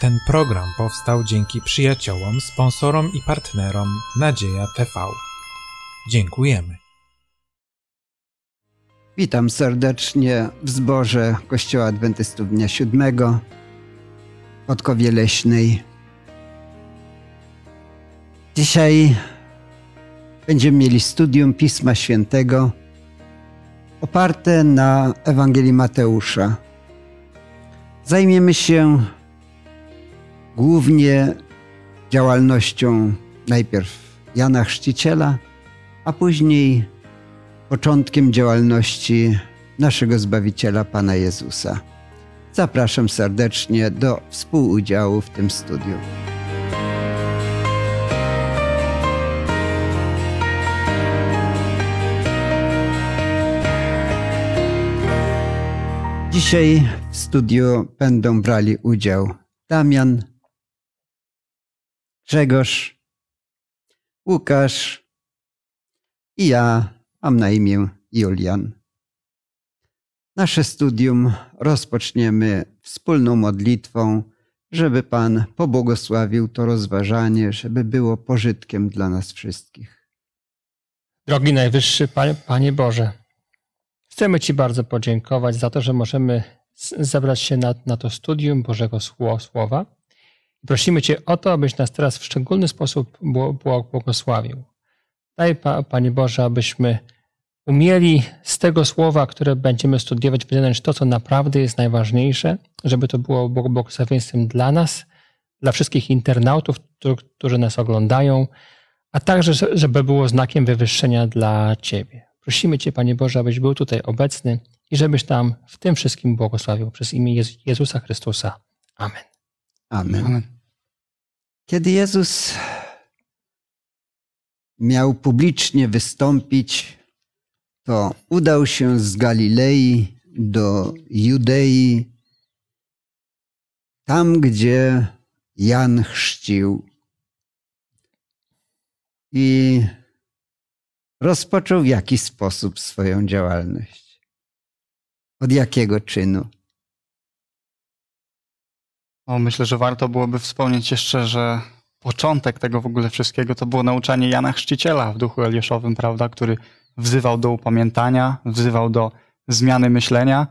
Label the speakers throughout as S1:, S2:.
S1: Ten program powstał dzięki przyjaciołom, sponsorom i partnerom Nadzieja TV. Dziękujemy.
S2: Witam serdecznie w zborze Kościoła Adwentystów Dnia Siódmego w Podkowie Leśnej. Dzisiaj będziemy mieli studium Pisma Świętego oparte na Ewangelii Mateusza. Zajmiemy się głównie działalnością najpierw Jana Chrzciciela, a później początkiem działalności naszego Zbawiciela Pana Jezusa. Zapraszam serdecznie do współudziału w tym studium. Dzisiaj w studiu będą brali udział Damian, Grzegorz, Łukasz i ja mam na imię Julian. Nasze studium rozpoczniemy wspólną modlitwą, żeby Pan pobłogosławił to rozważanie, żeby było pożytkiem dla nas wszystkich.
S3: Drogi Najwyższy Panie, Boże, chcemy Ci bardzo podziękować za to, że możemy zebrać się na, na to studium Bożego Słowa. Prosimy Cię o to, abyś nas teraz w szczególny sposób błogosławił. Daj, Panie Boże, abyśmy umieli z tego słowa, które będziemy studiować, wyjąć to, co naprawdę jest najważniejsze, żeby to było błogosławieństwem dla nas, dla wszystkich internautów, którzy nas oglądają, a także, żeby było znakiem wywyższenia dla Ciebie. Prosimy Cię, Panie Boże, abyś był tutaj obecny i żebyś tam w tym wszystkim błogosławił przez imię Jezusa Chrystusa. Amen.
S2: Amen. Amen. Kiedy Jezus miał publicznie wystąpić, to udał się z Galilei do Judei, tam gdzie Jan chrzcił. I rozpoczął w jaki sposób swoją działalność. Od jakiego czynu?
S4: O, myślę, że warto byłoby wspomnieć jeszcze, że początek tego w ogóle wszystkiego to było nauczanie Jana Chrzciciela w duchu Eliaszowym, prawda, który wzywał do upamiętania, wzywał do zmiany myślenia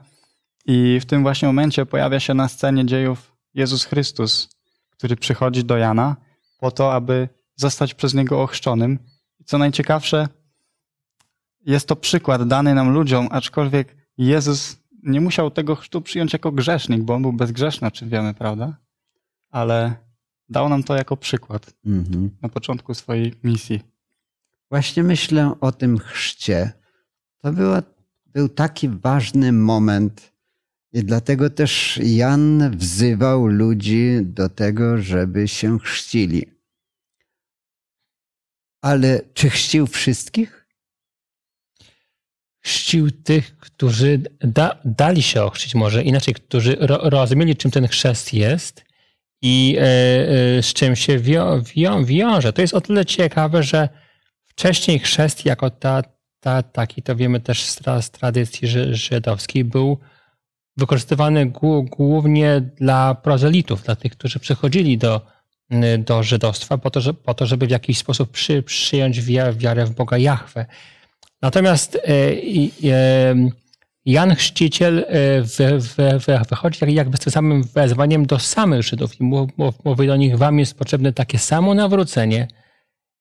S4: i w tym właśnie momencie pojawia się na scenie dziejów Jezus Chrystus, który przychodzi do Jana po to, aby zostać przez niego ochrzczonym. I co najciekawsze, jest to przykład dany nam ludziom, aczkolwiek Jezus nie musiał tego chrztu przyjąć jako grzesznik, bo on był bezgrzeszny, czym wiemy, prawda? Ale dał nam to jako przykład mhm. na początku swojej misji.
S2: Właśnie myślę o tym chrzcie. To była, był taki ważny moment i dlatego też Jan wzywał ludzi do tego, żeby się chrzcili. Ale czy chrzcił wszystkich?
S3: Chrzcił tych, którzy da, dali się ochrzcić, może inaczej, którzy ro, rozumieli, czym ten chrzest jest i e, e, z czym się wią, wią, wiąże. To jest o tyle ciekawe, że wcześniej chrzest jako ta, ta, taki, to wiemy też z, z tradycji żydowskiej, był wykorzystywany głównie dla prozelitów, dla tych, którzy przychodzili do, do żydostwa po to, że, po to żeby w jakiś sposób przy, przyjąć wiarę w Boga Jahwe. Natomiast e, e, Jan Chrzciciel e, wychodzi jakby z tym samym wezwaniem do samych Żydów i mówi do nich, wam jest potrzebne takie samo nawrócenie,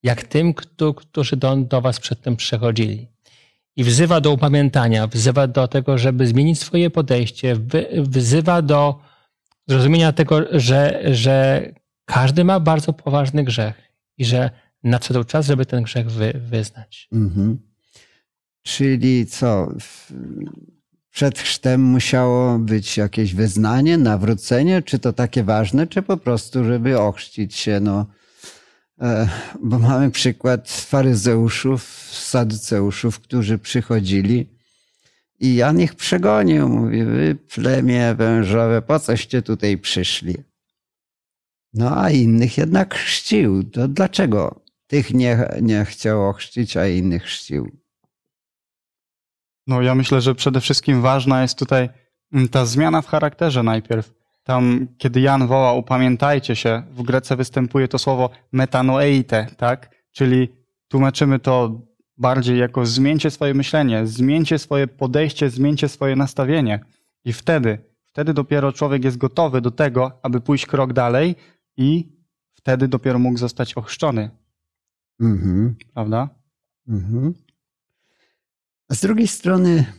S3: jak tym, którzy do, do was przedtem przechodzili. I wzywa do upamiętania, wzywa do tego, żeby zmienić swoje podejście, wzywa do zrozumienia tego, że, że każdy ma bardzo poważny grzech i że nadszedł czas, żeby ten grzech wy, wyznać. Mhm.
S2: Czyli co? Przed chrztem musiało być jakieś wyznanie, nawrócenie? Czy to takie ważne, czy po prostu, żeby ochrzcić się? No, e, bo mamy przykład faryzeuszów, saduceuszów, którzy przychodzili i Jan ich przegonił. Mówi, wy plemię wężowe, po coście tutaj przyszli? No a innych jednak chrzcił. To dlaczego tych nie, nie chciał ochrzcić, a innych chrzcił?
S4: No ja myślę, że przede wszystkim ważna jest tutaj mm, ta zmiana w charakterze najpierw. tam, kiedy Jan woła, upamiętajcie się, w Grece występuje to słowo metanoeite, tak? Czyli tłumaczymy to bardziej jako zmieńcie swoje myślenie, zmieńcie swoje podejście, zmieńcie swoje nastawienie. I wtedy, wtedy dopiero człowiek jest gotowy do tego, aby pójść krok dalej i wtedy dopiero mógł zostać ochrzczony,
S2: Mhm.
S4: prawda?
S2: Mhm. A z drugiej strony,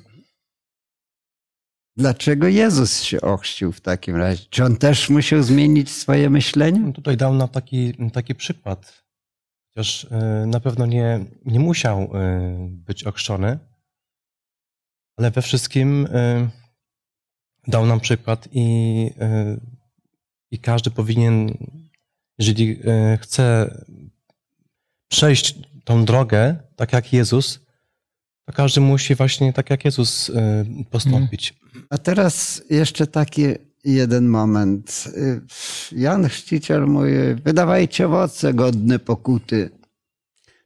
S2: dlaczego Jezus się ochrzcił w takim razie? Czy on też musiał zmienić swoje myślenie?
S5: Tutaj dał nam taki, taki przykład. Chociaż y, na pewno nie, nie musiał y, być ochrzczony, ale we wszystkim y, dał nam przykład i, i każdy powinien, jeżeli chce przejść tą drogę, tak jak Jezus, to każdy musi właśnie tak jak Jezus y, postąpić.
S2: A teraz jeszcze taki jeden moment. Y, Jan Chrzciciel mówi, wydawajcie owoce godne pokuty,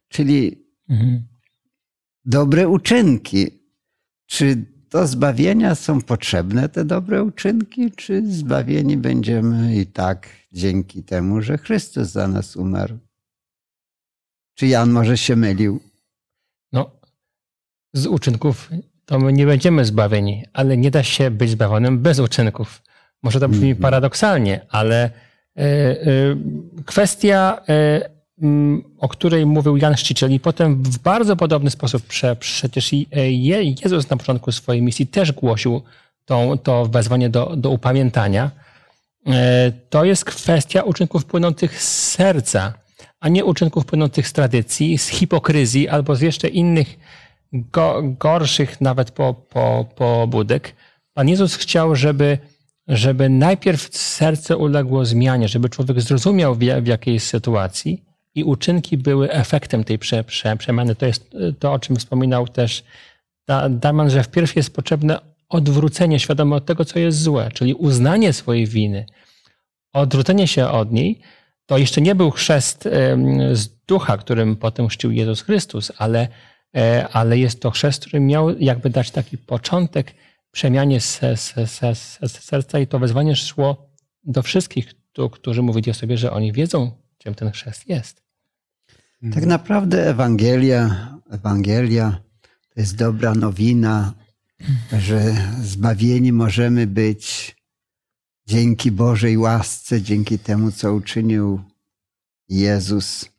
S2: czyli
S3: Mhm.
S2: dobre uczynki. Czy do zbawienia są potrzebne te dobre uczynki, czy zbawieni będziemy i tak dzięki temu, że Chrystus za nas umarł? Czy Jan może się mylił?
S3: Z uczynków to my nie będziemy zbawieni, ale nie da się być zbawionym bez uczynków. Może to brzmi
S2: Mhm.
S3: paradoksalnie, ale y, y, kwestia, y, mm, o której mówił Jan Chrzciciel i potem w bardzo podobny sposób prze, przecież Jezus na początku swojej misji też głosił tą, to wezwanie do, do upamiętania. To jest kwestia uczynków płynących z serca, a nie uczynków płynących z tradycji, z hipokryzji albo z jeszcze innych go, gorszych nawet po, po, pobudek. Pan Jezus chciał, żeby, żeby najpierw serce uległo zmianie, żeby człowiek zrozumiał w, w jakiej sytuacji i uczynki były efektem tej prze, prze, przemiany. To jest to, o czym wspominał też Da- Damian, że wpierw jest potrzebne odwrócenie świadome od tego, co jest złe, czyli uznanie swojej winy, odwrócenie się od niej. To jeszcze nie był chrzest z ducha, którym potem chrzcił Jezus Chrystus, ale, ale jest to chrzest, który miał jakby dać taki początek przemianie se, se, se, se, serca i to wezwanie szło do wszystkich, którzy mówili o sobie, że oni wiedzą, czym ten chrzest jest.
S2: Tak naprawdę Ewangelia, Ewangelia to jest dobra nowina, że zbawieni możemy być dzięki Bożej łasce, dzięki temu, co uczynił Jezus.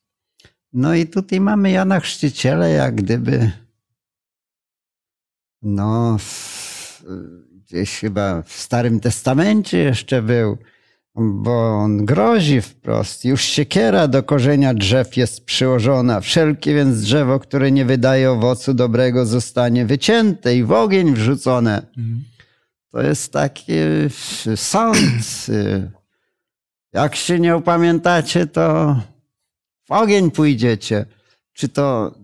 S2: No i tutaj mamy Jana Chrzciciela, jak gdyby no gdzieś chyba w Starym Testamencie jeszcze był, bo on grozi wprost. Już siekiera do korzenia drzew jest przyłożona. Wszelkie więc drzewo, które nie wydaje owocu dobrego, zostanie wycięte i w ogień wrzucone. To jest taki sąd. Jak się nie upamiętacie, to w ogień pójdziecie. Czy to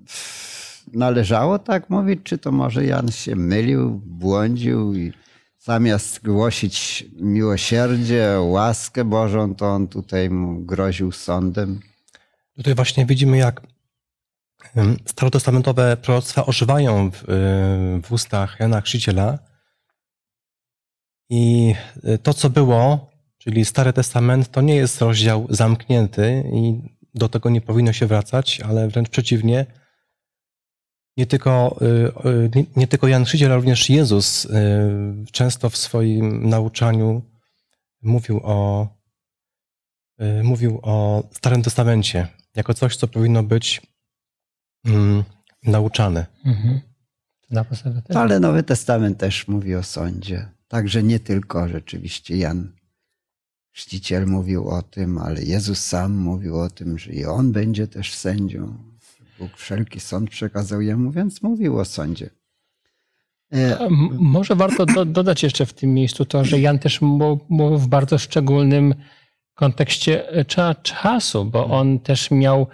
S2: należało tak mówić, czy to może Jan się mylił, błądził i zamiast głosić miłosierdzie, łaskę Bożą, to on tutaj mu groził sądem.
S5: Tutaj właśnie widzimy, jak starotestamentowe proroctwa ożywają w, y, w ustach Jana Chrzciciela. I y, to, co było, czyli Stary Testament, to nie jest rozdział zamknięty i do tego nie powinno się wracać, ale wręcz przeciwnie. Nie tylko, y, y, nie, nie tylko Jan Chrzciciel, ale również Jezus y, często w swoim nauczaniu mówił o, mówił o Starym Testamencie jako coś, co powinno być mm, nauczane.
S3: Mhm.
S2: Ale Nowy Testament też mówi o sądzie. Także nie tylko rzeczywiście Jan Chrzciciel mówił o tym, ale Jezus sam mówił o tym, że i on będzie też sędzią. Bóg wszelki sąd przekazał jemu, więc mówił o sądzie. E,
S3: Może warto do, dodać jeszcze w tym miejscu to, że Jan też mówił w bardzo szczególnym kontekście e, cza, czasu, bo on też miał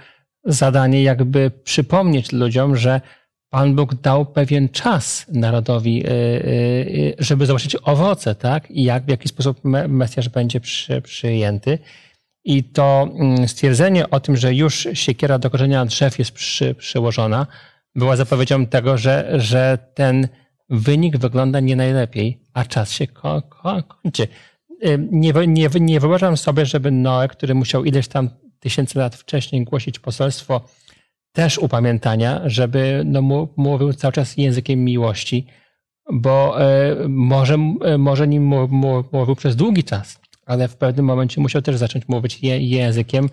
S3: zadanie jakby przypomnieć ludziom, że Pan Bóg dał pewien czas narodowi, e, e, żeby zobaczyć owoce, tak? I jak, w jaki sposób me- Mesjasz będzie przy, przyjęty. I to mm, stwierdzenie o tym, że już siekiera do korzenia drzew jest przy, przyłożona, była zapowiedzią tego, że, że ten wynik wygląda nie najlepiej, a czas się ko, ko, kończy. y, nie, nie, nie wyobrażam sobie, żeby Noe, który musiał ileś tam tysięcy lat wcześniej głosić poselstwo też upamiętania, żeby no, mówił cały czas językiem miłości, bo e, może, e, może nim mówił przez długi czas, ale w pewnym momencie musiał też zacząć mówić językiem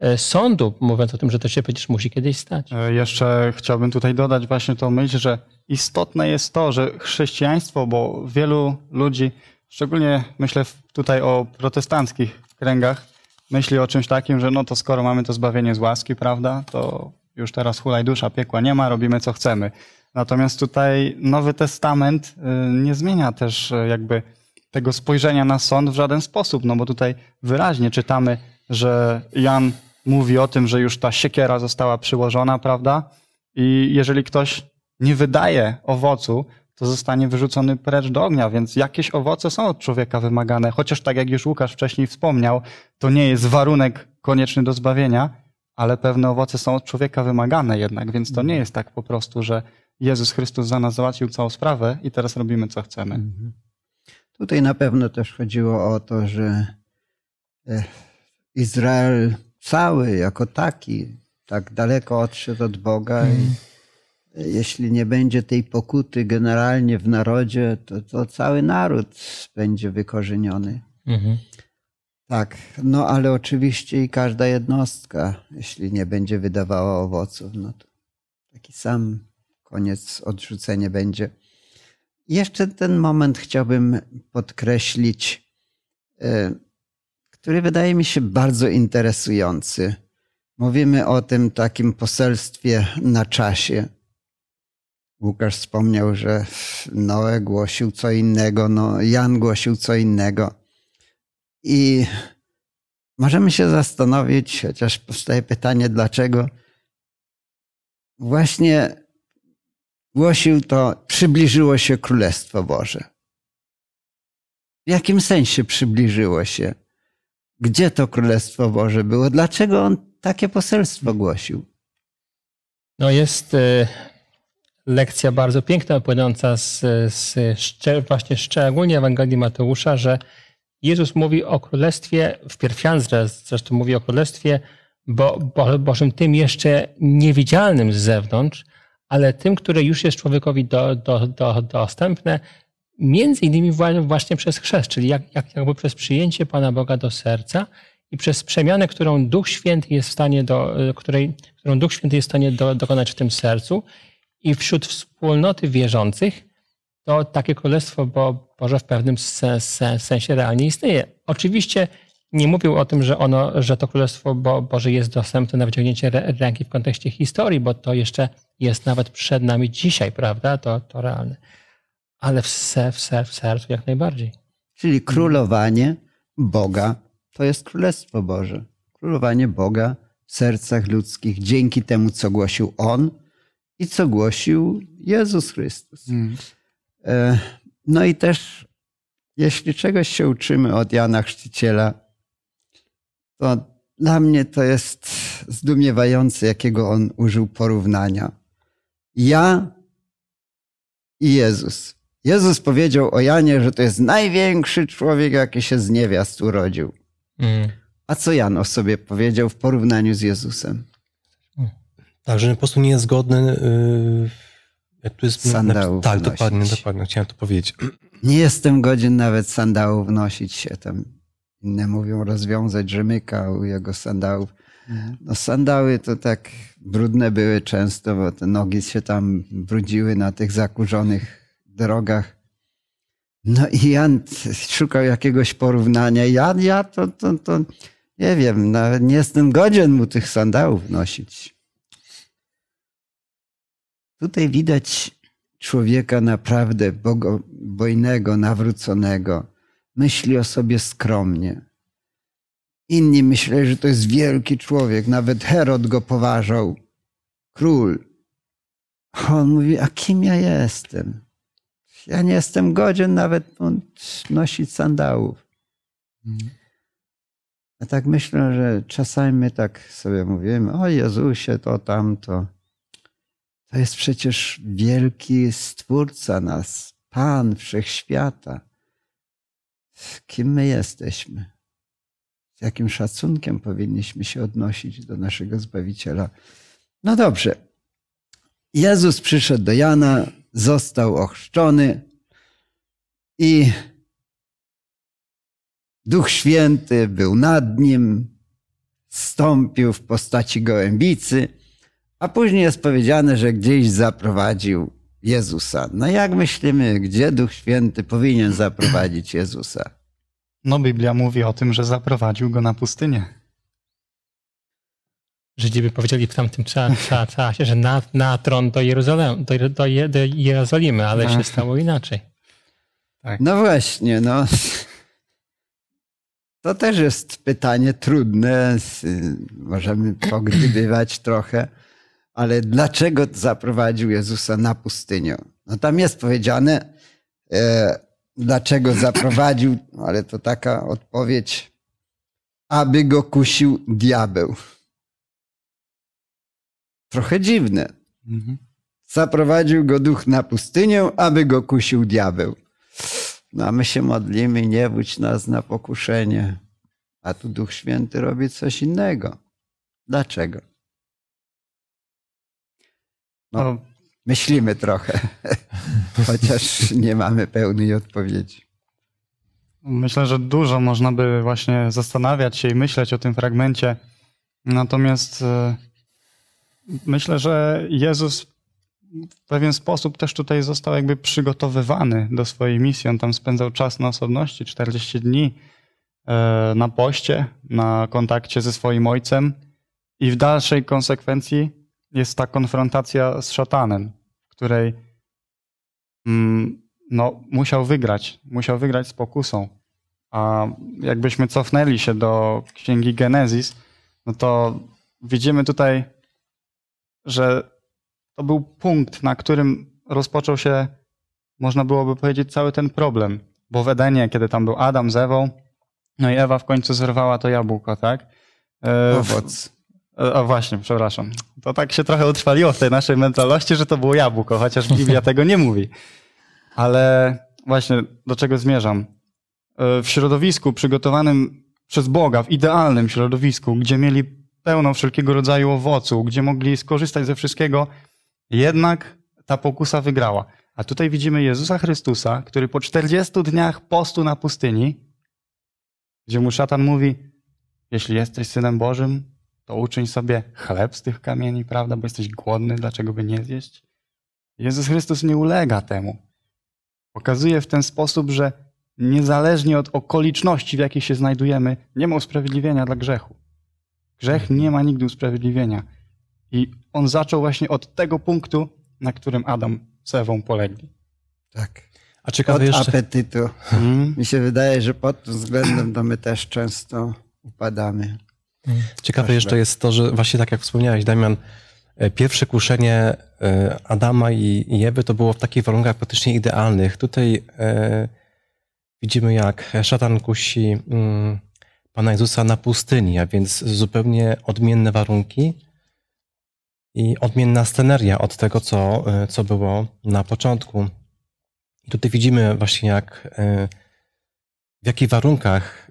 S3: e, sądu, mówiąc o tym, że to się przecież musi kiedyś stać.
S4: Jeszcze chciałbym tutaj dodać właśnie tą myśl, że istotne jest to, że chrześcijaństwo, bo wielu ludzi, szczególnie myślę tutaj o protestanckich kręgach, myśli o czymś takim, że no to skoro mamy to zbawienie z łaski, prawda, to już teraz hulaj dusza, piekła nie ma, robimy co chcemy. Natomiast tutaj Nowy Testament y, nie zmienia też y, jakby tego spojrzenia na sąd w żaden sposób, no bo tutaj wyraźnie czytamy, że Jan mówi o tym, że już ta siekiera została przyłożona, prawda? I jeżeli ktoś nie wydaje owocu, to zostanie wyrzucony precz do ognia, więc jakieś owoce są od człowieka wymagane. Chociaż tak jak już Łukasz wcześniej wspomniał, to nie jest warunek konieczny do zbawienia, ale pewne owoce są od człowieka wymagane jednak, więc to nie jest tak po prostu, że Jezus Chrystus za nas załatwił całą sprawę i teraz robimy co chcemy.
S2: Tutaj na pewno też chodziło o to, że e, Izrael cały jako taki tak daleko odszedł od Boga i e, jeśli nie będzie tej pokuty generalnie w narodzie, to, to cały naród będzie wykorzeniony.
S3: Mhm.
S2: Tak, no ale oczywiście i każda jednostka, jeśli nie będzie wydawała owoców, no to taki sam koniec, odrzucenie będzie. Jeszcze ten moment chciałbym podkreślić, e, który wydaje mi się bardzo interesujący. Mówimy o tym takim poselstwie na czasie. Łukasz wspomniał, że Noe głosił co innego, no Jan głosił co innego. I możemy się zastanowić, chociaż powstaje pytanie, dlaczego właśnie głosił to, przybliżyło się Królestwo Boże. W jakim sensie przybliżyło się? Gdzie to Królestwo Boże było? Dlaczego on takie poselstwo głosił?
S3: No jest e, lekcja bardzo piękna, płynąca z, z właśnie szczególnie Ewangelii Mateusza, że Jezus mówi o królestwie, w pierwszansce zresztą mówi o królestwie bo, bo, Bożym, tym jeszcze niewidzialnym z zewnątrz, ale tym, które już jest człowiekowi do, do, do, dostępne, między innymi wła- właśnie przez chrzest, czyli jak, jak, jakby przez przyjęcie Pana Boga do serca i przez przemianę, którą Duch Święty jest w stanie, do, której, którą Duch Święty jest w stanie do, dokonać w tym sercu. I wśród wspólnoty wierzących, to takie królestwo Bo, Boże w pewnym se, se, sensie realnie istnieje. Oczywiście nie mówił o tym, że, ono, że to królestwo Bo, Boże jest dostępne na wyciągnięcie rę- ręki w kontekście historii, bo to jeszcze jest nawet przed nami dzisiaj, prawda? To, to realne. Ale w, se, w, se, w sercu jak najbardziej.
S2: Czyli królowanie Boga to jest Królestwo Boże. Królowanie Boga w sercach ludzkich dzięki temu, co głosił On i co głosił Jezus Chrystus.
S4: Mm.
S2: E, No i też, jeśli czegoś się uczymy od Jana Chrzciciela, to dla mnie to jest zdumiewające, jakiego on użył porównania. Ja i Jezus. Jezus powiedział o Janie, że to jest największy człowiek, jaki się z niewiast urodził.
S3: Mm.
S2: A co Jan o sobie powiedział w porównaniu z Jezusem?
S5: Tak, że po prostu nie jest godny. Yy, tu jest
S2: Sandałów
S5: Tak,
S2: nosić.
S5: dokładnie, dokładnie. Chciałem to powiedzieć.
S2: Nie jestem godzien nawet sandałów nosić się tam. Inne mówią rozwiązać rzemyka u jego sandałów. No sandały to tak brudne były często, bo te nogi się tam brudziły na tych zakurzonych drogach. No i Jan szukał jakiegoś porównania. Ja, ja to, to, to nie wiem, nawet nie jestem godzien mu tych sandałów nosić. Tutaj widać człowieka naprawdę bogobojnego, nawróconego. Myśli o sobie skromnie. Inni myśleli, że to jest wielki człowiek. Nawet Herod go poważał. Król. A on mówi, a kim ja jestem? Ja nie jestem godzien nawet nosić sandałów. Ja tak myślę, że czasami my tak sobie mówimy, o Jezusie, to tamto. To jest przecież wielki Stwórca nas, Pan Wszechświata. kim my jesteśmy. Z jakim szacunkiem powinniśmy się odnosić do naszego Zbawiciela. No dobrze. Jezus przyszedł do Jana, został ochrzczony i Duch Święty był nad nim, stąpił w postaci gołębicy, a później jest powiedziane, że gdzieś zaprowadził Jezusa. No jak myślimy, gdzie Duch Święty powinien zaprowadzić Jezusa?
S4: No Biblia mówi o tym, że zaprowadził go na pustynię.
S3: Żydzi by powiedzieli w tamtym cza- cza- czasie, że na, na tron do, Jeruzalem, do, do, do Jerozolimy, ale się stało inaczej.
S2: No właśnie, no. To też jest pytanie trudne. Możemy pogdybywać trochę, ale dlaczego zaprowadził Jezusa na pustynię? No tam jest powiedziane, e, dlaczego zaprowadził, ale to taka odpowiedź, aby go kusił diabeł. Trochę dziwne.
S4: Mhm.
S2: Zaprowadził go duch na pustynię, aby go kusił diabeł. No a my się modlimy, nie wódź nas na pokuszenie. A tu Duch Święty robi coś innego. Dlaczego? No. Myślimy trochę, chociaż nie mamy pełnej odpowiedzi.
S4: Myślę, że dużo można by właśnie zastanawiać się i myśleć o tym fragmencie. Natomiast e, myślę, że Jezus w pewien sposób też tutaj został jakby przygotowywany do swojej misji. On tam spędzał czas na osobności, 40 dni e, na poście, na kontakcie ze swoim ojcem i w dalszej konsekwencji jest ta konfrontacja z szatanem, w której mm, no, musiał wygrać, musiał wygrać z pokusą. A jakbyśmy cofnęli się do księgi Genezis, no to widzimy tutaj, że to był punkt, na którym rozpoczął się, można byłoby powiedzieć, cały ten problem. Bo w Edenie, kiedy tam był Adam z Ewą, no i Ewa w końcu zerwała to jabłko, tak? E,
S2: Owoc.
S4: E, O właśnie, przepraszam. To tak się trochę utrwaliło w tej naszej mentalności, że to było jabłko, chociaż Biblia tego nie mówi. Ale właśnie do czego zmierzam? E, W środowisku przygotowanym przez Boga, w idealnym środowisku, gdzie mieli pełno wszelkiego rodzaju owoców, gdzie mogli skorzystać ze wszystkiego, jednak ta pokusa wygrała. A tutaj widzimy Jezusa Chrystusa, który po 40 dniach postu na pustyni, gdzie mu szatan mówi, jeśli jesteś synem Bożym, to uczyń sobie chleb z tych kamieni, prawda? Bo jesteś głodny, dlaczego by nie zjeść? Jezus Chrystus nie ulega temu. Pokazuje w ten sposób, że niezależnie od okoliczności, w jakich się znajdujemy, nie ma usprawiedliwienia dla grzechu. Grzech nie ma nigdy usprawiedliwienia. I on zaczął właśnie od tego punktu, na którym Adam z Ewą polegli.
S2: Tak.
S5: A ciekawe
S2: Od
S5: jeszcze,
S2: apetytu.
S4: Mm.
S2: Mi się wydaje, że pod tym względem to my też często upadamy.
S5: Ciekawe jeszcze jest to, że właśnie tak jak wspomniałeś, Damian, e, pierwsze kuszenie e, Adama i Ewy to było w takich warunkach praktycznie idealnych. Tutaj e, widzimy, jak szatan kusi mm, Pana Jezusa na pustyni, a więc zupełnie odmienne warunki i odmienna sceneria od tego, co, co było na początku. I tutaj widzimy właśnie, jak w jakich warunkach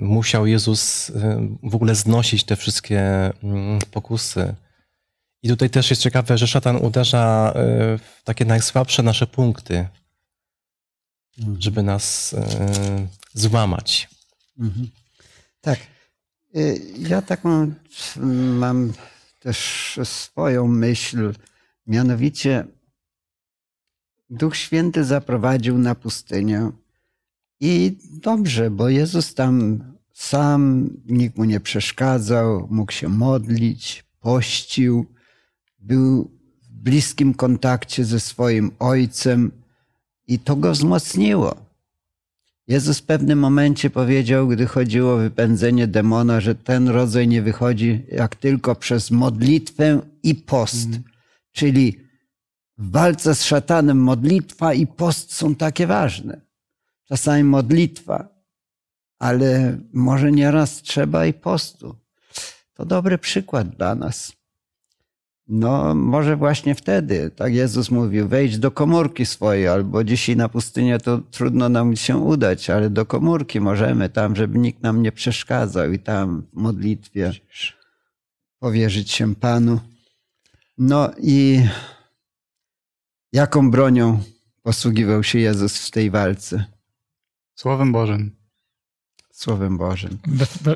S5: musiał Jezus e, w ogóle znosić te wszystkie mm, pokusy. I tutaj też jest ciekawe, że szatan uderza e, w takie najsłabsze nasze punkty, żeby nas e, złamać.
S2: Mhm. Tak. Ja taką mam też swoją myśl, mianowicie Duch Święty zaprowadził na pustynię i dobrze, bo Jezus tam sam, nikt mu nie przeszkadzał, mógł się modlić, pościł, był w bliskim kontakcie ze swoim Ojcem i to go wzmocniło. Jezus w pewnym momencie powiedział, gdy chodziło o wypędzenie demona, że ten rodzaj nie wychodzi jak tylko przez modlitwę i post. Czyli w walce z szatanem modlitwa i post są takie ważne. Czasami modlitwa, ale może nieraz trzeba i postu. To dobry przykład dla nas. No, może właśnie wtedy, tak Jezus mówił, wejdź do komórki swojej, albo dzisiaj na pustynię to trudno nam się udać, ale do komórki możemy tam, żeby nikt nam nie przeszkadzał i tam w modlitwie powierzyć się Panu. No i jaką bronią posługiwał się Jezus w tej walce?
S4: Słowem Bożym.
S2: Słowem Bożym.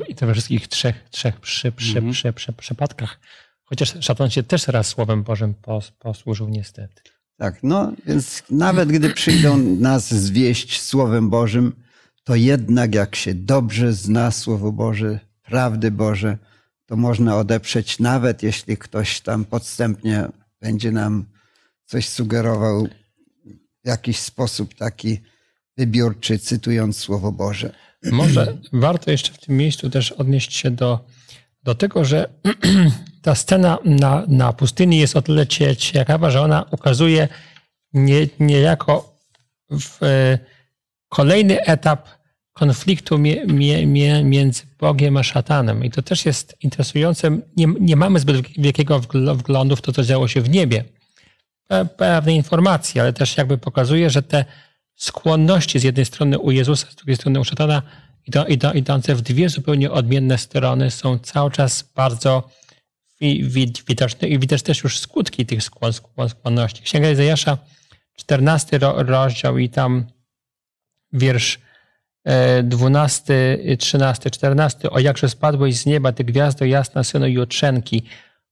S3: I to we wszystkich trzech, trzech przy, przy,
S4: Mhm.
S3: przy, przy, przypadkach. Chociaż szatan się też raz Słowem Bożym pos, posłużył niestety.
S2: Tak, no więc nawet gdy przyjdą nas zwieść Słowem Bożym, to jednak jak się dobrze zna Słowo Boże, prawdy Boże, to można odeprzeć, nawet jeśli ktoś tam podstępnie będzie nam coś sugerował w jakiś sposób taki wybiórczy, cytując Słowo Boże.
S3: Może warto jeszcze w tym miejscu też odnieść się do, do tego, że ta scena na, na pustyni jest o tyle cie- ciekawa, że ona ukazuje nie, niejako w, e, kolejny etap konfliktu mie, mie, mie, między Bogiem a szatanem. I to też jest interesujące. Nie, nie mamy zbyt wielkiego wgl- wglądu w to, co działo się w niebie. Pe- Pewne informacje, ale też jakby pokazuje, że te skłonności z jednej strony u Jezusa, z drugiej strony u szatana, idą, idą, idące w dwie zupełnie odmienne strony, są cały czas bardzo wi, wi, widoczne i widać też już skutki tych skłon, skłon, skłonności. Księga Izajasza, 14 ro, rozdział i tam wiersz e, 12, 13, 14. O jakże spadłeś z nieba, ty gwiazdo jasna, synu Jutrzenki.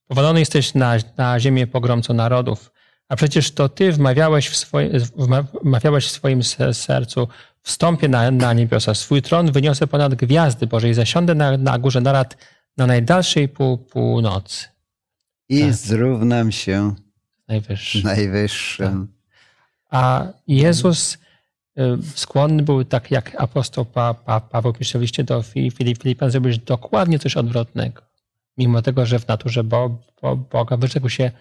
S3: Powalony jesteś na, na ziemię pogromco narodów. A przecież to ty wmawiałeś w, swoje, wma- wmawiałeś w swoim se- sercu, wstąpię na, na niebiosa. Swój tron wyniosę ponad gwiazdy Boże i zasiądę na, na górze narad na najdalszej pół, północy.
S2: I
S3: Tak.
S2: zrównam się
S3: Najwyższy.
S2: Najwyższym.
S3: A Jezus y, skłonny był, tak jak apostoł pa, pa, Paweł pisze w liście do Fi- Filip, Filipan, zrobić dokładnie coś odwrotnego. Mimo tego, że w naturze Bo, Bo, Boga wyrzekł się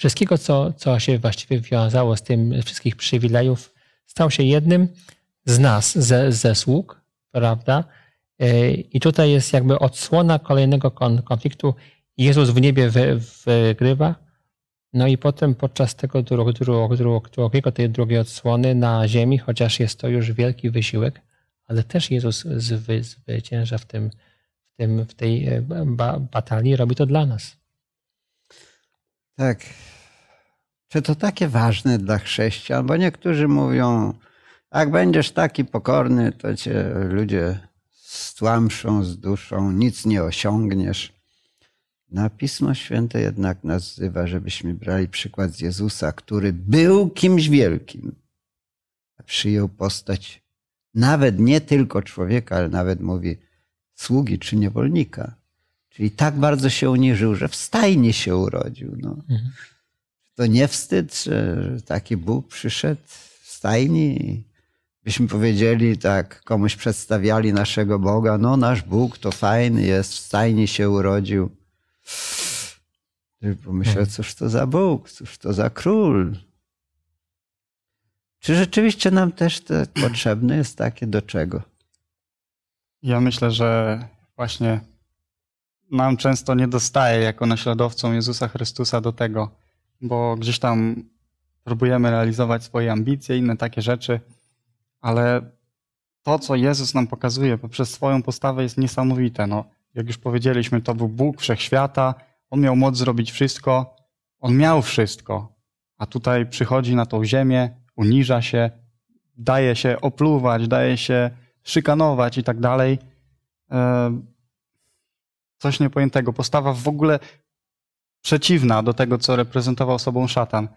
S3: wszystkiego, co, co się właściwie wiązało z tym, wszystkich przywilejów, stał się jednym z nas, ze, ze sług, prawda? Y, I tutaj jest jakby odsłona kolejnego kon, konfliktu. Jezus w niebie wy, wygrywa, no i potem podczas tego dru, dru, dru, drugiego, tej drugiej odsłony na ziemi, chociaż jest to już wielki wysiłek, ale też Jezus zwy, zwycięża w, tym, w, tym, w tej e, ba, batalii, robi to dla nas.
S2: Tak. Czy to takie ważne dla chrześcijan? Bo niektórzy mówią, jak będziesz taki pokorny, to cię ludzie stłamszą z duszą, nic nie osiągniesz. Na Pismo Święte jednak nas wzywa, żebyśmy brali przykład z Jezusa, który był kimś wielkim, a przyjął postać nawet nie tylko człowieka, ale nawet mówi sługi czy niewolnika. Czyli tak bardzo się uniżył, że w stajni się urodził. No.
S3: Mhm.
S2: To nie wstyd, że taki Bóg przyszedł w stajni i byśmy powiedzieli tak, komuś przedstawiali naszego Boga, no nasz Bóg to fajny jest, w stajni się urodził. Pomyślał, cóż to za Bóg, cóż to za król. Czy rzeczywiście nam też to potrzebne jest takie do czego?
S4: Ja myślę, że właśnie nam często nie dostaje jako naśladowcom Jezusa Chrystusa do tego, bo gdzieś tam próbujemy realizować swoje ambicje, inne takie rzeczy, ale to, co Jezus nam pokazuje poprzez swoją postawę jest niesamowite. No, jak już powiedzieliśmy, to był Bóg wszechświata, On miał moc zrobić wszystko, On miał wszystko, a tutaj przychodzi na tą ziemię, uniża się, daje się opluwać, daje się szykanować i tak dalej. Coś niepojętego. Postawa w ogóle przeciwna do tego, co reprezentował sobą szatan.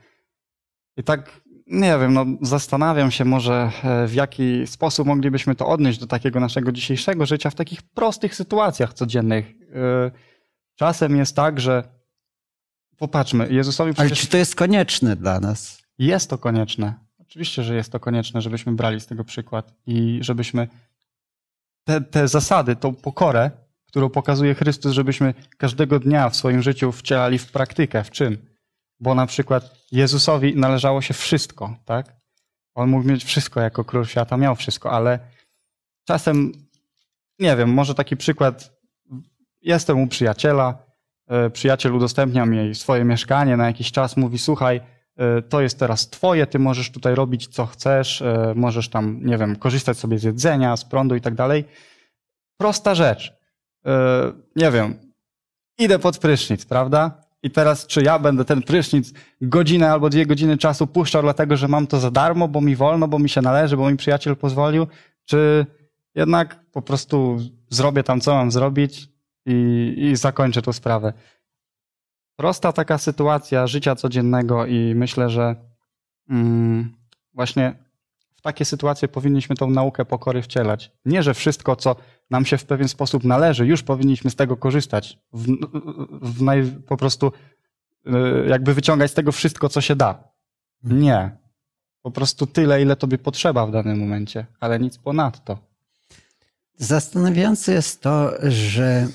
S4: I tak, nie wiem, no, zastanawiam się może, e, w jaki sposób moglibyśmy to odnieść do takiego naszego dzisiejszego życia w takich prostych sytuacjach codziennych. E, Czasem jest tak, że popatrzmy, Jezusowi
S2: Ale
S4: przecież
S2: czy to jest konieczne dla nas?
S4: jest to konieczne. Oczywiście, że jest to konieczne, żebyśmy brali z tego przykład i żebyśmy te, te zasady, tą pokorę, którą pokazuje Chrystus, żebyśmy każdego dnia w swoim życiu wcielali w praktykę. W czym? Bo na przykład Jezusowi należało się wszystko, tak? On mógł mieć wszystko jako król świata, miał wszystko, ale czasem, nie wiem, może taki przykład, jestem u przyjaciela, e, przyjaciel udostępniam jej swoje mieszkanie na jakiś czas, mówi słuchaj, e, to jest teraz twoje, ty możesz tutaj robić co chcesz, e, możesz tam, nie wiem, korzystać sobie z jedzenia, z prądu i tak dalej. Prosta rzecz. E, Nie wiem, idę pod prysznic, prawda? I teraz, czy ja będę ten prysznic godzinę albo dwie godziny czasu puszczał, dlatego że mam to za darmo, bo mi wolno, bo mi się należy, bo mi przyjaciel pozwolił, czy jednak po prostu zrobię tam, co mam zrobić i, i zakończę tą sprawę. Prosta taka sytuacja życia codziennego i myślę, że mm, właśnie takie sytuacje powinniśmy tą naukę pokory wcielać. Nie, że wszystko, co nam się w pewien sposób należy, już powinniśmy z tego korzystać. W, w naj, po prostu y, jakby wyciągać z tego wszystko, co się da. Nie. Po prostu tyle, ile tobie potrzeba w danym momencie, ale nic ponadto.
S2: Zastanawiające jest to, że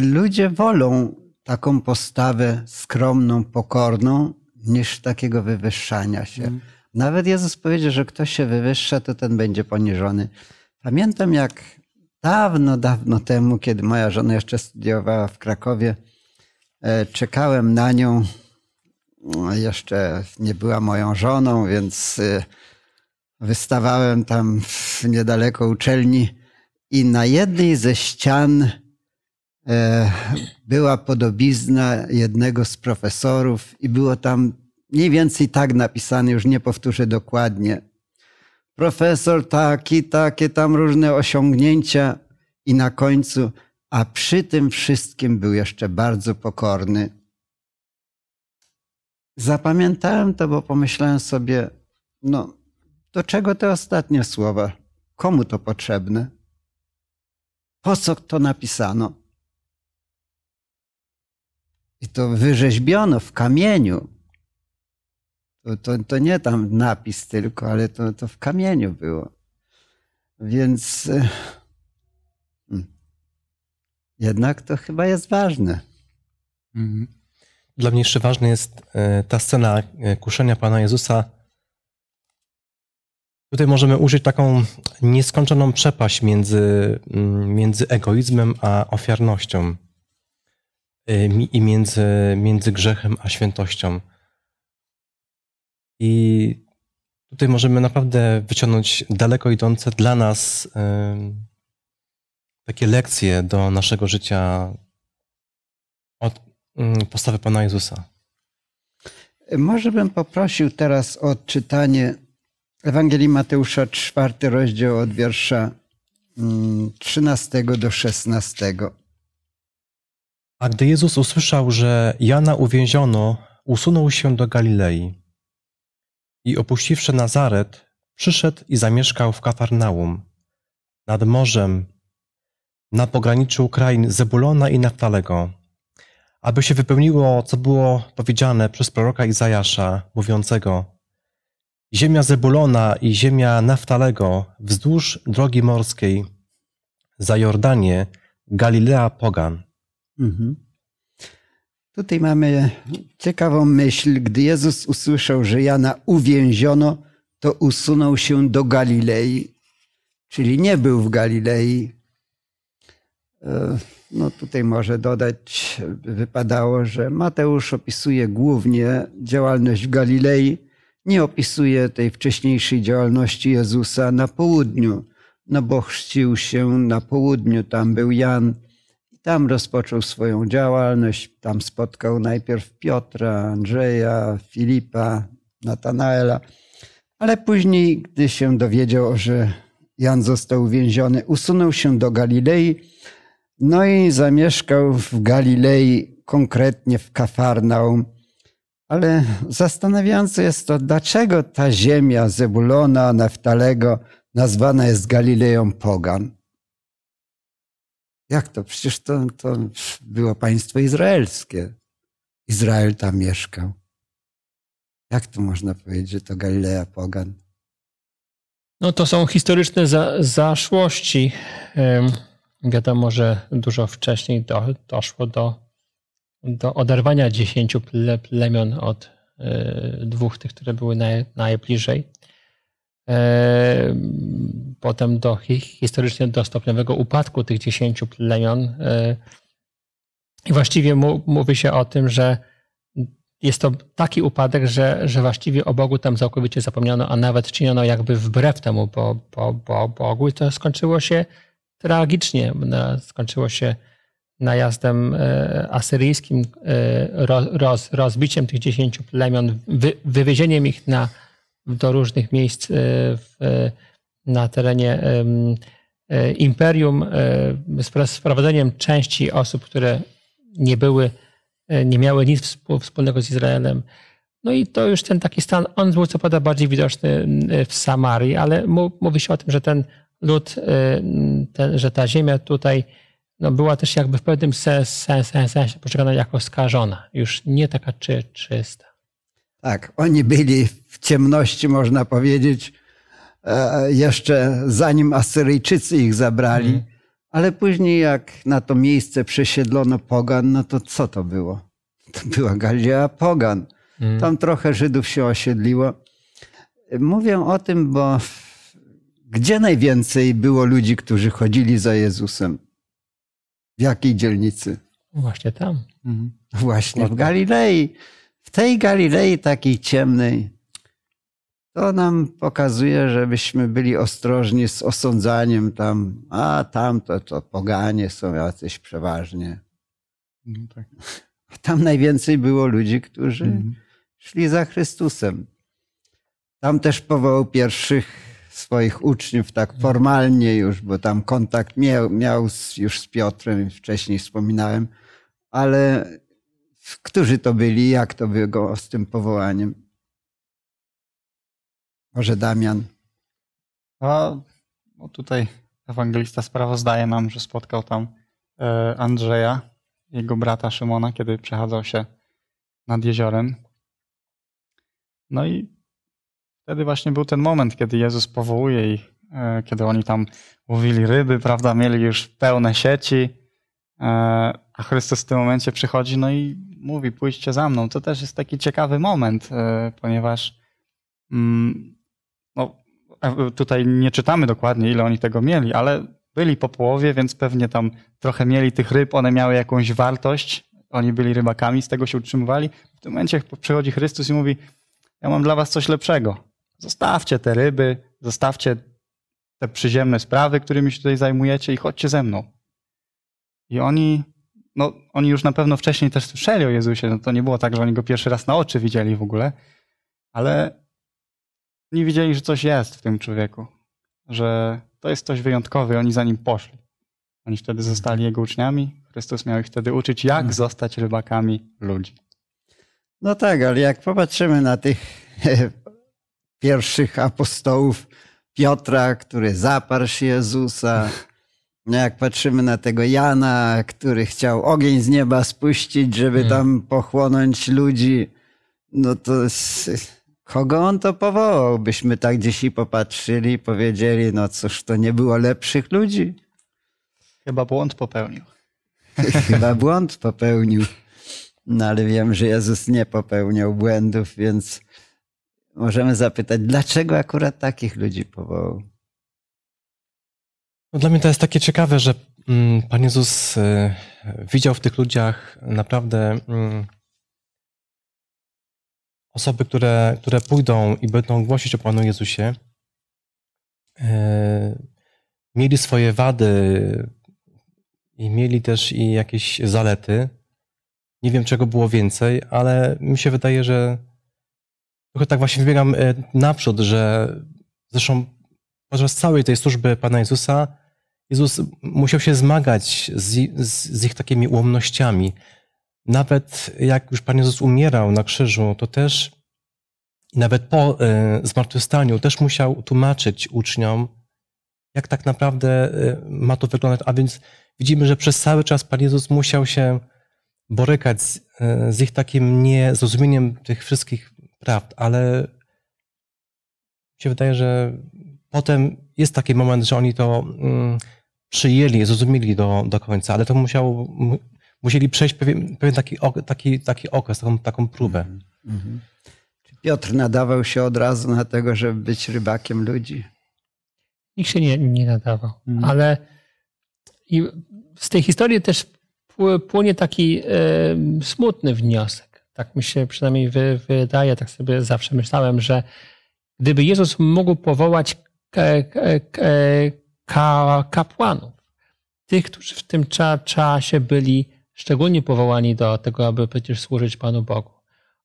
S2: ludzie wolą taką postawę skromną, pokorną, niż takiego wywyższania się. Nawet Jezus powiedział, że kto się wywyższa, to ten będzie poniżony. Pamiętam, jak dawno, dawno temu, kiedy moja żona jeszcze studiowała w Krakowie, e, czekałem na nią. No, Jeszcze nie była moją żoną, więc e, wystawałem tam niedaleko uczelni i na jednej ze ścian e, była podobizna jednego z profesorów i było tam mniej więcej tak napisane, już nie powtórzę dokładnie. Profesor taki, takie tam różne osiągnięcia i na końcu, a przy tym wszystkim był jeszcze bardzo pokorny. Zapamiętałem to, bo pomyślałem sobie, no, do czego te ostatnie słowa? Komu to potrzebne? Po co to napisano? I to wyrzeźbiono w kamieniu. To, to, to nie tam napis tylko, ale to, to w kamieniu było. Więc e, hmm, jednak to chyba jest ważne.
S5: Dla mnie jeszcze ważna jest e, ta scena e, kuszenia Pana Jezusa. Tutaj możemy użyć taką nieskończoną przepaść między, mm, między egoizmem a ofiarnością i między, między grzechem a świętością. I tutaj możemy naprawdę wyciągnąć daleko idące dla nas takie lekcje do naszego życia od mm, postawy Pana Jezusa.
S2: Może bym poprosił teraz o odczytanie Ewangelii Mateusza, czwarty rozdział od wiersza mm, 13 do 16.
S5: A gdy Jezus usłyszał, że Jana uwięziono, usunął się do Galilei i opuściwszy Nazaret, przyszedł i zamieszkał w Kafarnaum, nad morzem, na pograniczu krain Zebulona i Naftalego, aby się wypełniło, co było powiedziane przez proroka Izajasza, mówiącego Ziemia Zebulona i ziemia Naftalego wzdłuż drogi morskiej, za Jordanię, Galilea Pogan.
S2: Mhm. Tutaj mamy ciekawą myśl. Gdy Jezus usłyszał, że Jana uwięziono, to usunął się do Galilei, czyli nie był w Galilei. E, No tutaj może dodać, wypadało, że Mateusz opisuje głównie działalność w Galilei, nie opisuje tej wcześniejszej działalności Jezusa na południu, no bo chrzcił się na południu, tam był Jan, tam rozpoczął swoją działalność, tam spotkał najpierw Piotra, Andrzeja, Filipa, Natanaela, ale później, gdy się dowiedział, że Jan został uwięziony, usunął się do Galilei, no i zamieszkał w Galilei, konkretnie w Kafarnaum. Ale zastanawiające jest to, dlaczego ta ziemia Zebulona, Neftalego nazwana jest Galileją Pogan. Jak to? Przecież to, to było państwo izraelskie. Izrael tam mieszkał. Jak to można powiedzieć, że to Galileja Pogan?
S3: No to są historyczne za, zaszłości. Wiadomo, że dużo wcześniej do, doszło do, do oderwania dziesięciu ple, plemion od y, dwóch tych, które były naj, najbliżej. E, Potem do hi- historycznie do stopniowego upadku tych dziesięciu plemion. e, I właściwie mówi się o tym, że jest to taki upadek, że, że właściwie o Bogu tam całkowicie zapomniano, a nawet czyniono jakby wbrew temu bo, bo, bo Bogu i to skończyło się tragicznie. Skończyło się najazdem e, asyryjskim, roz, rozbiciem tych dziesięciu plemion, wy, wywiezieniem ich na, do różnych miejsc e, w, na terenie imperium, sprowadzeniem części osób, które nie były, nie miały nic wspólnego z Izraelem. No i to już ten taki stan, on był co prawda bardziej widoczny w Samarii, ale mówi się o tym, że ten lud, ten, że ta ziemia tutaj no była też jakby w pewnym sensie, sensie postrzegana jako skażona, już nie taka czy, czysta.
S2: Tak, oni byli ciemności, można powiedzieć, e, jeszcze zanim Asyryjczycy ich zabrali, mm. ale później jak na to miejsce przesiedlono pogan, no to co to było? To była Galilea pogan. Mm. Tam trochę Żydów się osiedliło. Mówię o tym, bo gdzie najwięcej było ludzi, którzy chodzili za Jezusem? W jakiej dzielnicy?
S3: Właśnie tam.
S2: Mhm. Właśnie w Galilei. W tej Galilei takiej ciemnej. To nam pokazuje, żebyśmy byli ostrożni z osądzaniem tam, a tam to, poganie są jacyś przeważnie. No tak. Tam najwięcej było ludzi, którzy mhm. szli za Chrystusem. Tam też powołał pierwszych swoich uczniów tak formalnie już, bo tam kontakt miał, miał już z Piotrem, wcześniej wspominałem, ale którzy to byli, jak to było z tym powołaniem? Może Damian?
S4: A, no tutaj ewangelista sprawozdaje nam, że spotkał tam e, Andrzeja, jego brata Szymona, kiedy przechadzał się nad jeziorem. No i wtedy właśnie był ten moment, kiedy Jezus powołuje ich, e, kiedy oni tam łowili ryby, prawda, mieli już pełne sieci, e, a Chrystus w tym momencie przychodzi, no i mówi, pójdźcie za mną. To też jest taki ciekawy moment, ponieważ mm, tutaj nie czytamy dokładnie, ile oni tego mieli, ale byli po połowie, więc pewnie tam trochę mieli tych ryb, one miały jakąś wartość, oni byli rybakami, z tego się utrzymywali. W tym momencie przychodzi Chrystus i mówi, ja mam dla was coś lepszego. Zostawcie te ryby, zostawcie te przyziemne sprawy, którymi się tutaj zajmujecie i chodźcie ze mną. I oni, no, oni już na pewno wcześniej też słyszeli o Jezusie. No, to nie było tak, że oni go pierwszy raz na oczy widzieli w ogóle, ale oni widzieli, że coś jest w tym człowieku, że to jest coś wyjątkowe i oni za nim poszli. Oni wtedy zostali jego uczniami. Chrystus miał ich wtedy uczyć, jak hmm. zostać rybakami ludzi.
S2: No tak, ale jak popatrzymy na tych pierwszych apostołów Piotra, który zaparł się Jezusa. No jak patrzymy na tego Jana, który chciał ogień z nieba spuścić, żeby hmm. tam pochłonąć ludzi, no to kogo on to powołał? Byśmy tak dzisiaj popatrzyli i powiedzieli, no cóż, to nie było lepszych ludzi.
S4: Chyba błąd popełnił.
S2: Chyba błąd popełnił. No ale wiem, że Jezus nie popełniał błędów, więc możemy zapytać, dlaczego akurat takich ludzi powołał?
S5: No dla mnie to jest takie ciekawe, że mm, Pan Jezus y, widział w tych ludziach naprawdę mm, osoby, które, które pójdą i będą głosić o Panu Jezusie. Y, mieli swoje wady i mieli też i jakieś zalety. Nie wiem, czego było więcej, ale mi się wydaje, że Trochę tak właśnie wybiegam e, naprzód, że zresztą podczas całej tej służby Pana Jezusa, Jezus musiał się zmagać z, z, z ich takimi ułomnościami. Nawet jak już Pan Jezus umierał na krzyżu, to też nawet po y, zmartwychwstaniu też musiał tłumaczyć uczniom, jak tak naprawdę y, ma to wyglądać. A więc widzimy, że przez cały czas Pan Jezus musiał się borykać z, y, z ich takim niezrozumieniem tych wszystkich prawd, ale mi się wydaje, że potem jest taki moment, że oni to mm, przyjęli, zrozumieli do, do końca, ale to musiało, musieli przejść pewien, pewien taki, taki, taki okres, taką, taką próbę. Mm-hmm.
S2: Czy Piotr nadawał się od razu na tego, żeby być rybakiem ludzi?
S3: Nikt się nie, nie nadawał, mm. ale i z tej historii też pł- płynie taki e, smutny wniosek. Tak mi się przynajmniej wy, wydaje, tak sobie zawsze myślałem, że gdyby Jezus mógł powołać ka, ka, ka, kapłanów, tych, którzy w tym cza, czasie byli szczególnie powołani do tego, aby przecież służyć Panu Bogu.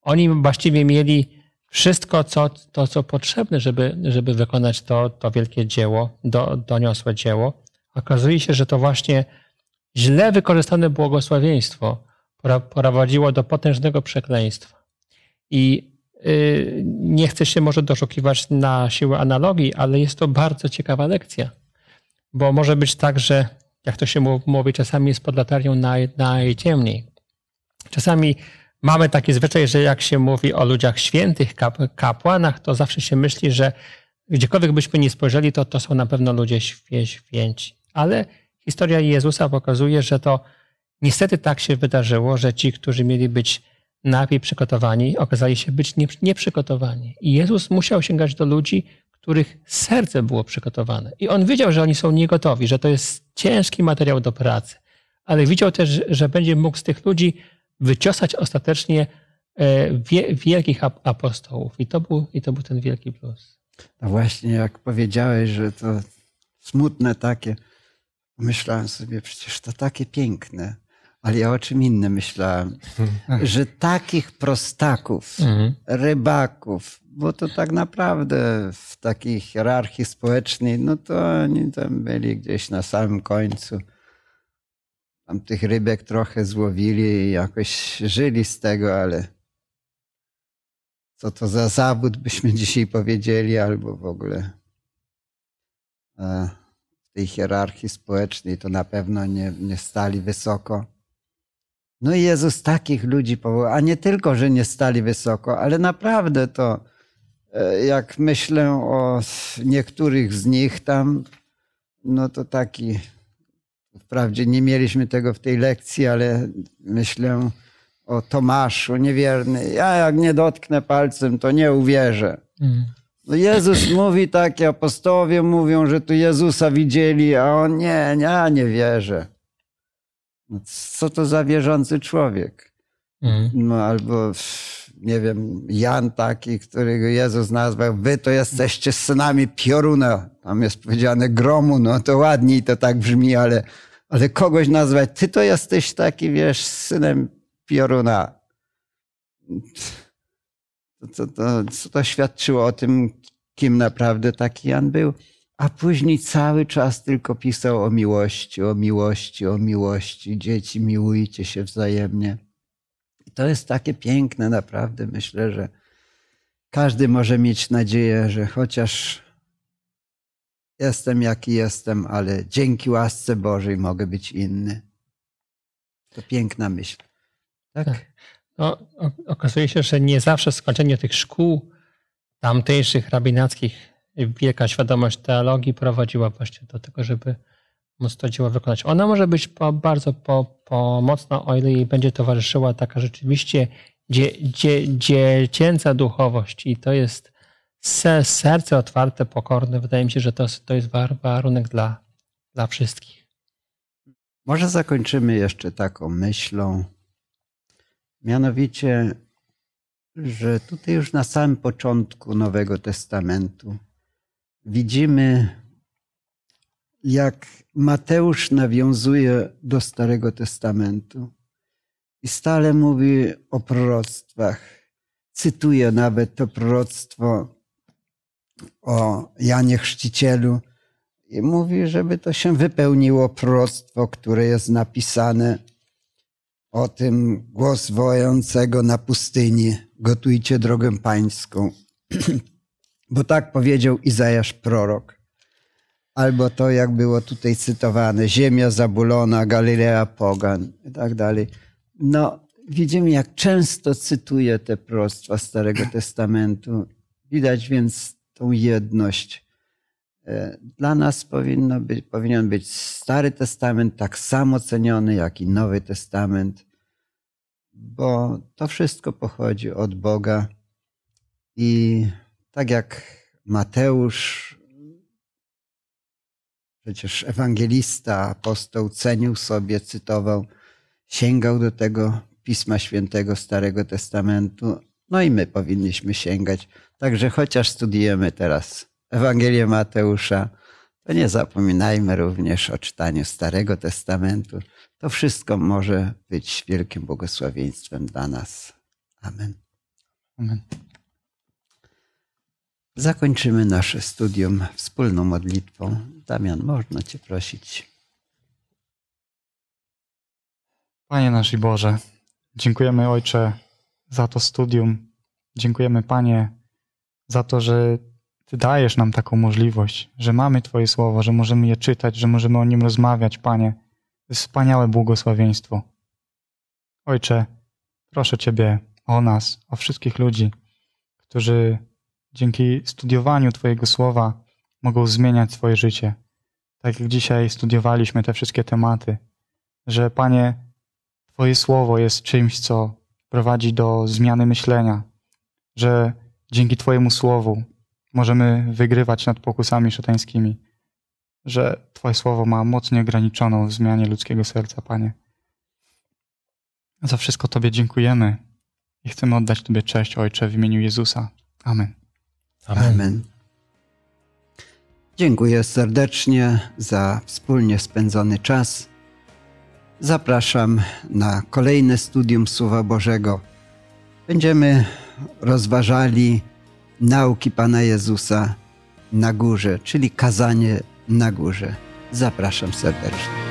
S3: Oni właściwie mieli wszystko, co, to, co potrzebne, żeby, żeby wykonać to, to wielkie dzieło, do, doniosłe dzieło. Okazuje się, że to właśnie źle wykorzystane błogosławieństwo prowadziło do potężnego przekleństwa. I yy, nie chcę się może doszukiwać na siłę analogii, ale jest to bardzo ciekawa lekcja. Bo może być tak, że jak to się mówi, czasami jest pod latarią naj, najciemniej. Czasami mamy taki zwyczaj, że jak się mówi o ludziach świętych, kap, kapłanach, to zawsze się myśli, że gdziekolwiek byśmy nie spojrzeli, to to są na pewno ludzie święci. Ale historia Jezusa pokazuje, że to niestety tak się wydarzyło, że ci, którzy mieli być najpierw przygotowani, okazali się być nieprzygotowani. I Jezus musiał sięgać do ludzi, których serce było przygotowane. I on wiedział, że oni są niegotowi, że to jest ciężki materiał do pracy, ale widział też, że będzie mógł z tych ludzi wyciosać ostatecznie e, wielkich apostołów. I to był, i to był ten wielki plus.
S2: No właśnie, jak powiedziałeś, że to smutne takie, myślałem sobie, przecież to takie piękne. Ale ja o czym innym myślałem, że takich prostaków, mhm. rybaków, bo to tak naprawdę w takiej hierarchii społecznej, no to oni tam byli gdzieś na samym końcu. Tam tych rybek trochę złowili i jakoś żyli z tego, ale co to za zawód byśmy dzisiaj powiedzieli, albo w ogóle e, w tej hierarchii społecznej to na pewno nie, nie stali wysoko. No i Jezus takich ludzi powołał, a nie tylko, że nie stali wysoko, ale naprawdę to, e, jak myślę o niektórych z nich tam, no to taki, wprawdzie nie mieliśmy tego w tej lekcji, ale myślę o Tomaszu, niewierny. Ja jak nie dotknę palcem, to nie uwierzę. Mm. No Jezus mówi takie, apostołowie mówią, że tu Jezusa widzieli, a on nie, ja nie wierzę. No, co to za wierzący człowiek? Mm. No albo, nie wiem, Jan taki, którego Jezus nazwał, wy to jesteście synami pioruna. Tam jest powiedziane gromu, no to ładniej to tak brzmi, ale, ale kogoś nazwać, ty to jesteś taki, wiesz, synem pioruna. To, to, co to świadczyło o tym, kim naprawdę taki Jan był? A później cały czas tylko pisał o miłości, o miłości, o miłości. Dzieci, miłujcie się wzajemnie. I to jest takie piękne, naprawdę. Myślę, że każdy może mieć nadzieję, że chociaż jestem jaki jestem, ale dzięki łasce Bożej mogę być inny. To piękna myśl. Tak? tak.
S3: No, okazuje się, że nie zawsze skończenie tych szkół tamtejszych rabinackich wielka świadomość teologii prowadziła właśnie do tego, żeby móc to dzieło wykonać. Ona może być po, bardzo po, pomocna, o ile jej będzie towarzyszyła taka rzeczywiście dzie, dzie, dziecięca duchowość i to jest serce otwarte, pokorne. Wydaje mi się, że to, to jest warunek dla, dla wszystkich.
S2: Może zakończymy jeszcze taką myślą, mianowicie, że tutaj już na samym początku Nowego Testamentu widzimy, jak Mateusz nawiązuje do Starego Testamentu i stale mówi o proroctwach. Cytuje nawet to proroctwo o Janie Chrzcicielu i mówi, żeby to się wypełniło proroctwo, które jest napisane o tym głos wojącego na pustyni. Gotujcie drogę pańską. Bo tak powiedział Izajasz prorok. Albo to, jak było tutaj cytowane, ziemia zabulona, Galilea pogan i tak dalej. No, widzimy, jak często cytuje te prostwa Starego Testamentu. Widać więc tą jedność. E, dla nas powinno być, powinien być Stary Testament tak samo ceniony, jak i Nowy Testament, bo to wszystko pochodzi od Boga i tak jak Mateusz, przecież ewangelista, apostoł, cenił sobie, cytował sięgał do tego Pisma Świętego Starego Testamentu. No i my powinniśmy sięgać. Także chociaż studiujemy teraz Ewangelię Mateusza, to nie zapominajmy również o czytaniu Starego Testamentu. To wszystko może być wielkim błogosławieństwem dla nas. Amen.
S4: Amen.
S2: Zakończymy nasze studium wspólną modlitwą. Damian, można Cię prosić.
S4: Panie nasz Boże, dziękujemy Ojcze za to studium. Dziękujemy Panie za to, że Ty dajesz nam taką możliwość, że mamy Twoje słowo, że możemy je czytać, że możemy o nim rozmawiać, Panie. To jest wspaniałe błogosławieństwo. Ojcze, proszę Ciebie o nas, o wszystkich ludzi, którzy dzięki studiowaniu Twojego słowa mogą zmieniać swoje życie. Tak jak dzisiaj studiowaliśmy te wszystkie tematy, że Panie, Twoje słowo jest czymś, co prowadzi do zmiany myślenia, że dzięki Twojemu słowu możemy wygrywać nad pokusami szatańskimi, że Twoje słowo ma moc nieograniczoną w zmianie ludzkiego serca, Panie. Za wszystko Tobie dziękujemy i chcemy oddać Tobie cześć, Ojcze, w imieniu Jezusa. Amen.
S5: Amen.
S2: Amen. Dziękuję serdecznie za wspólnie spędzony czas. Zapraszam na kolejne studium Słowa Bożego. Będziemy rozważali nauki Pana Jezusa na górze, czyli kazanie na górze. Zapraszam serdecznie.